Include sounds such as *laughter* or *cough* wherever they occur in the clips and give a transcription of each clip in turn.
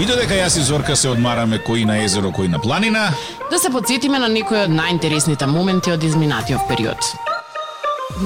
И додека јас и Зорка се одмараме кои на езеро, кои на планина, Да се подсетиме на некои од најинтересните моменти од изминатиот период.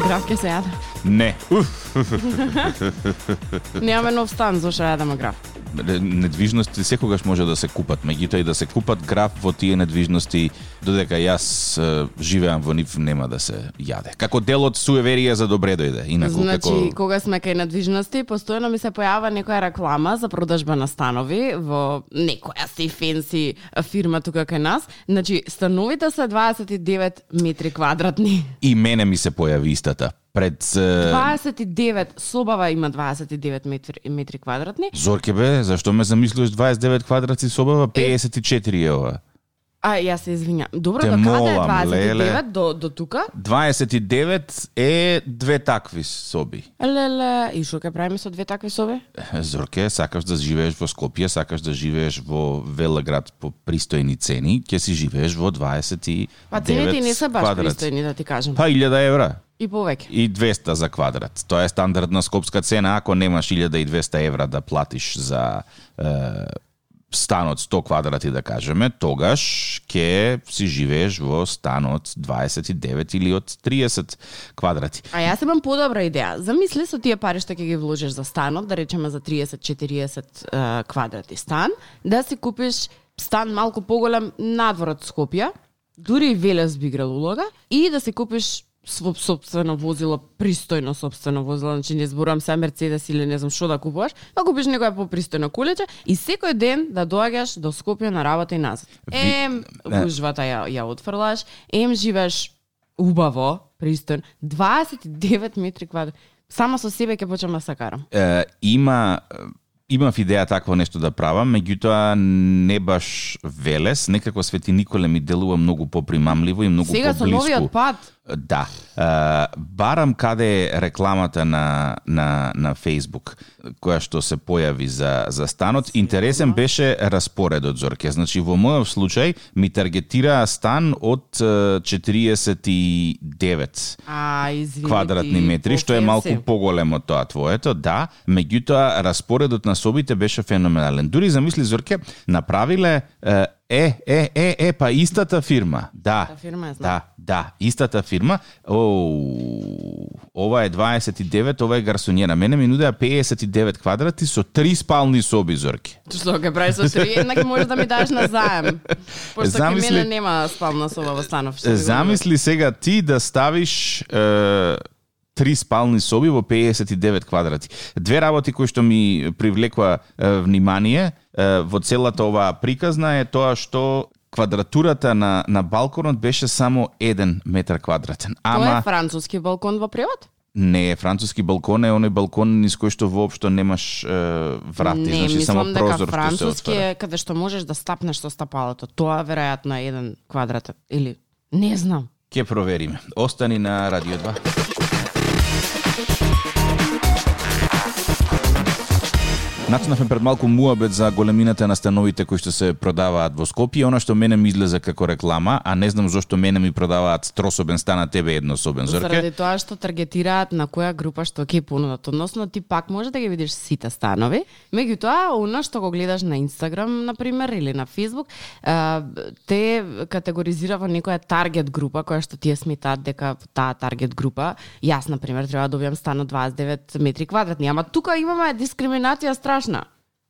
Граф се јаде. не. *laughs* Немаме нов стан, зошто јадеме граф? Недвижности секогаш може да се купат, меѓутоа и да се купат граф во тие недвижности, додека јас живеам во нив, нема да се јаде. Како дел од суеверија за добре дојде. Инаку Значи, како кога сме кај недвижности, постојано ми се појава некоја реклама за продажба на станови во некоја си фенси фирма тука кај нас. Значи, становите се 29 метри квадратни. и мене ми се појави истата. Пред е, 29 собава има 29 метри, метри квадратни. Зорке бе, зашто ме замислуваш 29 квадрати собава, 54 е ова. А, јас се извинјам. Добро, Те до каде е молам, 29? леле. До, до тука? 29 е две такви соби. Леле, и што ќе правиме со две такви соби? *laughs* Зорке, сакаш да живееш во Скопје, сакаш да живееш во Велеград по пристојни цени, ќе си живееш во 29 Па цените не се баш квадрат. пристојни, да ти кажам. Па 1000 евра И повеќе. и 200 за квадрат. Тоа е стандардна скопска цена ако немаш 1200 евра да платиш за е, стан од 100 квадрати да кажеме, тогаш ќе си живееш во стан од 29 или од 30 квадрати. А јас имам подобра идеја. Замисли со тие пари што ќе ги вложиш за станот, да речеме за 30-40 е, квадрати стан, да си купиш стан малку поголем надвор од Скопје, дури и Велес би играл улога, и да си купиш сво собствено возило, пристојно собствено возило, значи не зборувам се Мерцедес или не знам што да купуваш, да купиш некоја попристојна количе и секој ден да доаѓаш до Скопје на работа и назад. Ем, гужвата ја, ја отфрлаш, ем живееш убаво, пристојно, 29 метри квадрат. Само со себе ќе почнам да се карам. е, има имав идеја такво нешто да правам, меѓутоа не баш Велес, некако Свети Николе ми делува многу попримамливо и многу Сега со поблиску. новиот пат, Да. Uh, барам каде е рекламата на, на, на Facebook, која што се појави за, за станот. Интересен беше распоредот, Зорке. Значи, во мојот случај ми таргетираа стан од uh, 49 а извини квадратни метри, што е малку поголемо тоа твоето, да, меѓутоа распоредот на собите беше феноменален. Дури замисли Зорке, направиле е е е е, па истата фирма. Да. Та фирма е знам. Да, да, истата фирма. Оу, ова е 29, ова е гарсонјера. Мене ми нудеа 59 квадрати со три спални соби, Зорке. Што ќе прави со три, еднак можеш да ми дадеш на заем. Пошто Замисли- мене нема спална соба во станов. Замисли сега ти да ставиш е, три спални соби во 59 квадрати. Две работи кои што ми привлекува внимание е, во целата оваа приказна е тоа што квадратурата на, на балконот беше само 1 метар квадратен. Тоа Ама е француски балкон во превод? не е француски балкон, е оној балкон низ кој што воопшто немаш е, врати, не, значи само дека прозор што се француски е каде што можеш да стапнеш со стапалото. Тоа веројатно е еден квадрат или не знам. Ке провериме. Остани на Радио 2. Начнавме пред малку муабет за големината на становите кои што се продаваат во Скопје. Она што мене ми излезе како реклама, а не знам зошто мене ми продаваат трособен стан, а тебе еднособен. Заради тоа што таргетираат на која група што ќе понудат. Односно ти пак може да ги видиш сите станови, меѓутоа она што го гледаш на Инстаграм на пример или на Фейсбук, те категоризира во некоја таргет група која што тие сметаат дека таа таргет група јас на пример треба да добијам стан од 29 метри квадратни, ама тука имаме дискриминација страшна.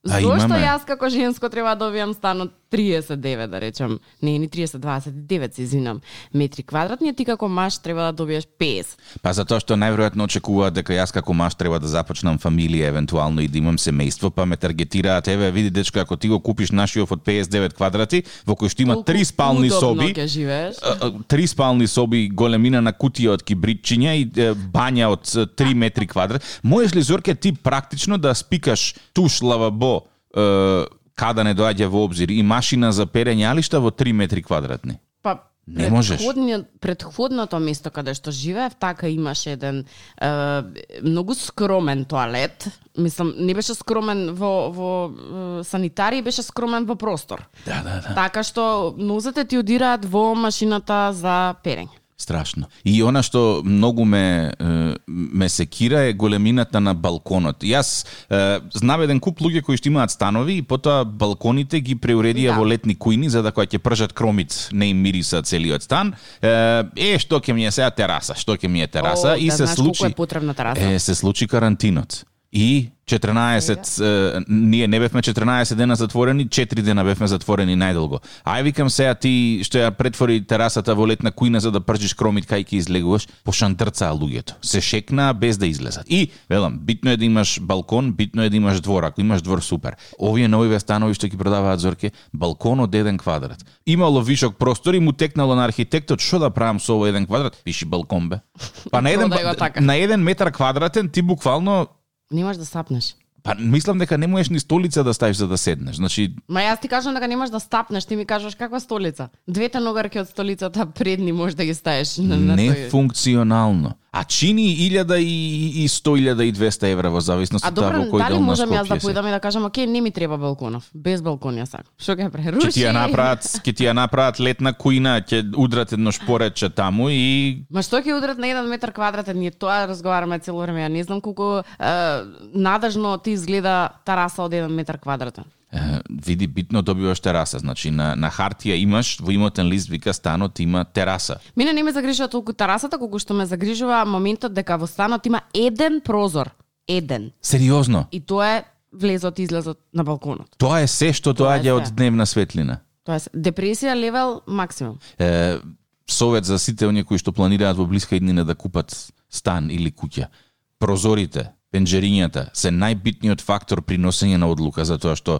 А, Зошто јас како женско треба да добијам стан од 39, да речем, не ни 30, 29, се извинам, метри квадратни, ти како маж треба да добиеш 50. Па затоа што најверојатно очекуваат дека јас како маж треба да започнам фамилија евентуално и да имам семејство, па ме таргетираат, еве види дечко ако ти го купиш нашиот од 59 квадрати, во кој што има три спални соби, три спални соби, големина на кутија од кибритчиња и бања од е, 3 метри квадрат. Можеш ли Зорке ти практично да спикаш туш лавабо када не доаѓа во обзир и машина за перење алишта во 3 метри квадратни? Па Не можеш. Предходното место каде што живеев, така имаше еден е, многу скромен тоалет. Мислам, не беше скромен во, во е, санитарија, беше скромен во простор. Да, да, да. Така што нозете ти одираат во машината за перење. Страшно. И она што многу ме ме секира е големината на балконот. Јас знам еден куп луѓе кои што имаат станови и потоа балконите ги преуредија Да. во летни кујни за да кога ќе пржат кромит не им мириса целиот стан. Е, што ќе ми е сега тераса, што ќе ми е тераса О, и да се случи е потребна тераса. Е, се случи карантинот. И 14, е, ние не бевме 14 дена затворени, 4 дена бевме затворени најдолго. Ај викам сега ти што ја претвори терасата во летна кујна за да пржиш кромит кај ќе излегуваш, пошандрцаа луѓето. Се шекнаа без да излезат. И, велам, битно е да имаш балкон, битно е да имаш двор. Ако имаш двор, супер. Овие новиве станови што ги продаваат зорке, балкон од еден квадрат. Имало вишок простор и му текнало на архитектот, што да правам со овој еден квадрат? Пиши балкон бе. *laughs* Па на еден, го така. на еден метар квадратен ти буквално Немаш да сапнеш. Па мислам дека не можеш ни столица да ставиш за да седнеш. Значи, Ма јас ти кажам дека немаш да стапнеш, ти ми кажеш каква столица. Двете ногарки од столицата предни можеш да ги ставиш на, на тој. нефункционално. А чини 1000 и, и 100 1000 и 200 евра во зависност А од тоа добро, во кој дали дел на можам јас да Скопје појдам и да кажам, окей, не ми треба балконов. Без балкон ја сакам. Што ќе Ќе преруши? ти ја направат, *laughs* ќе ти ја направат летна кујна, ќе удрат едно шпоредче таму и Ма што ќе удрат на еден метар квадратен? Ние тоа разговараме цело време. Ја не знам колку е, надежно ти изгледа тараса од еден метар квадратен. Види битно добиваш тераса. Значи на на хартија имаш во имотен лист вика станот има тераса. Мене не ме загрижува толку тарасата, колку што ме загрижува моментот дека во станот има еден прозор. Еден. Сериозно. И тоа е влезот и излезот на балконот. Тоа е се што доаѓа од дневна светлина. Тоа е депресија левел максимум. е, совет за сите оние кои што планираат во блиска иднина да купат стан или куќа. Прозорите, пенџерињата се најбитниот фактор при носење на одлука затоа што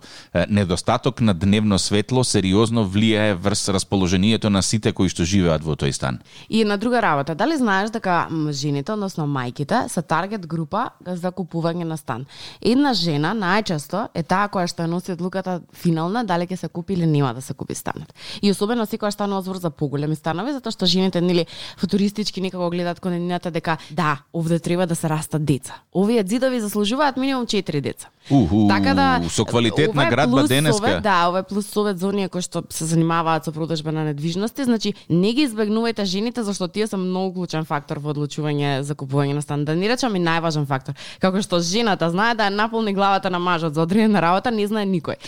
недостаток на дневно светло сериозно влијае врз расположението на сите кои што живеат во тој стан. И на друга работа, дали знаеш дека жените, односно мајките, се таргет група за купување на стан? Една жена најчесто е таа која што носи одлуката финална дали ќе се купи или нема да се купи станот. И особено секоја станува збор за поголеми станови, затоа што жените нели футуристички некако гледаат кон еднината дека да, овде треба да се растат деца. Овие ѕидови заслужуваат минимум 4 деца. Уху, Така да со квалитетна градба денеска. Совет, да, ова е плюс совет за оние кои што се занимаваат со продажба на недвижности, значи не ги избегнувајте жените зашто тие се многу клучен фактор во одлучување за купување на стан. Да не речам и најважен фактор. Како што жената знае да наполни главата на мажот за одредена работа, не знае никој.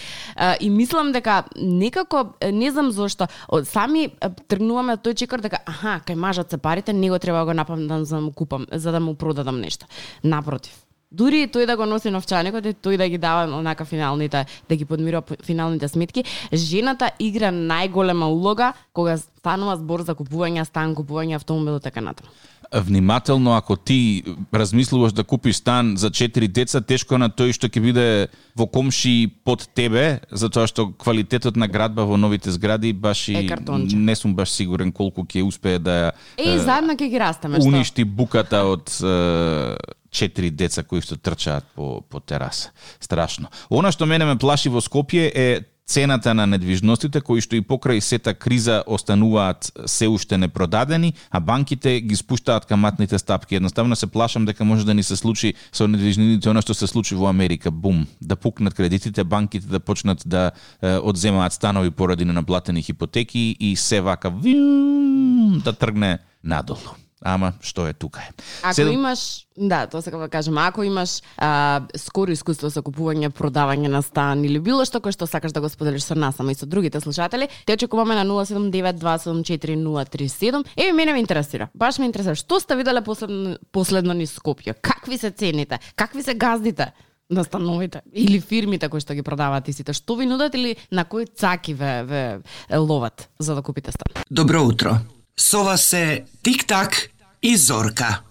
И мислам дека некако не знам зошто сами тргнуваме тој чекор дека аха, кај мажот се парите, него треба да го напамтам за да му купам, за да му продадам нешто. Напротив, Дури тој да го носи новчаникот и тој да ги дава онака финалните, да ги подмирува финалните сметки, жената игра најголема улога кога станува збор за купување стан, купување автомобил и така натаму. внимателно ако ти размислуваш да купиш стан за 4 деца, тешко е на тој што ќе биде во комши под тебе, затоа што квалитетот на градба во новите згради баш Е и картонче. не сум баш сигурен колку ќе успее да Е, заедно ќе ги растеме, што? уништи буката од е, четири деца кои што трчаат по, по тераса. Страшно. Она што мене ме плаши во Скопје е цената на недвижностите кои што и покрај сета криза остануваат се уште непродадени, а банките ги спуштаат каматните стапки. Едноставно се плашам дека може да ни се случи со недвижнините она што се случи во Америка. Бум, да пукнат кредитите, банките да почнат да е, одземаат станови поради ненаплатени хипотеки и се вака виум, да тргне надолу. Ама што е тука е. Ако Седум- имаш, да, тоа сакам да кажам, ако имаш а, скоро искуство со купување, продавање на стан или било што кој што сакаш да го споделиш со нас, ама и со другите слушатели, те очекуваме на 079274037. Еве мене ме интересира. Баш ме интересира што сте виделе последно, последно низ Скопје? Какви се цените? Какви се газдите? на становите или фирмите кои што ги продаваат истите, што ви нудат или на кои цаки ве, ве ловат за да купите стан? Добро утро. Sova se tik tak i zorka.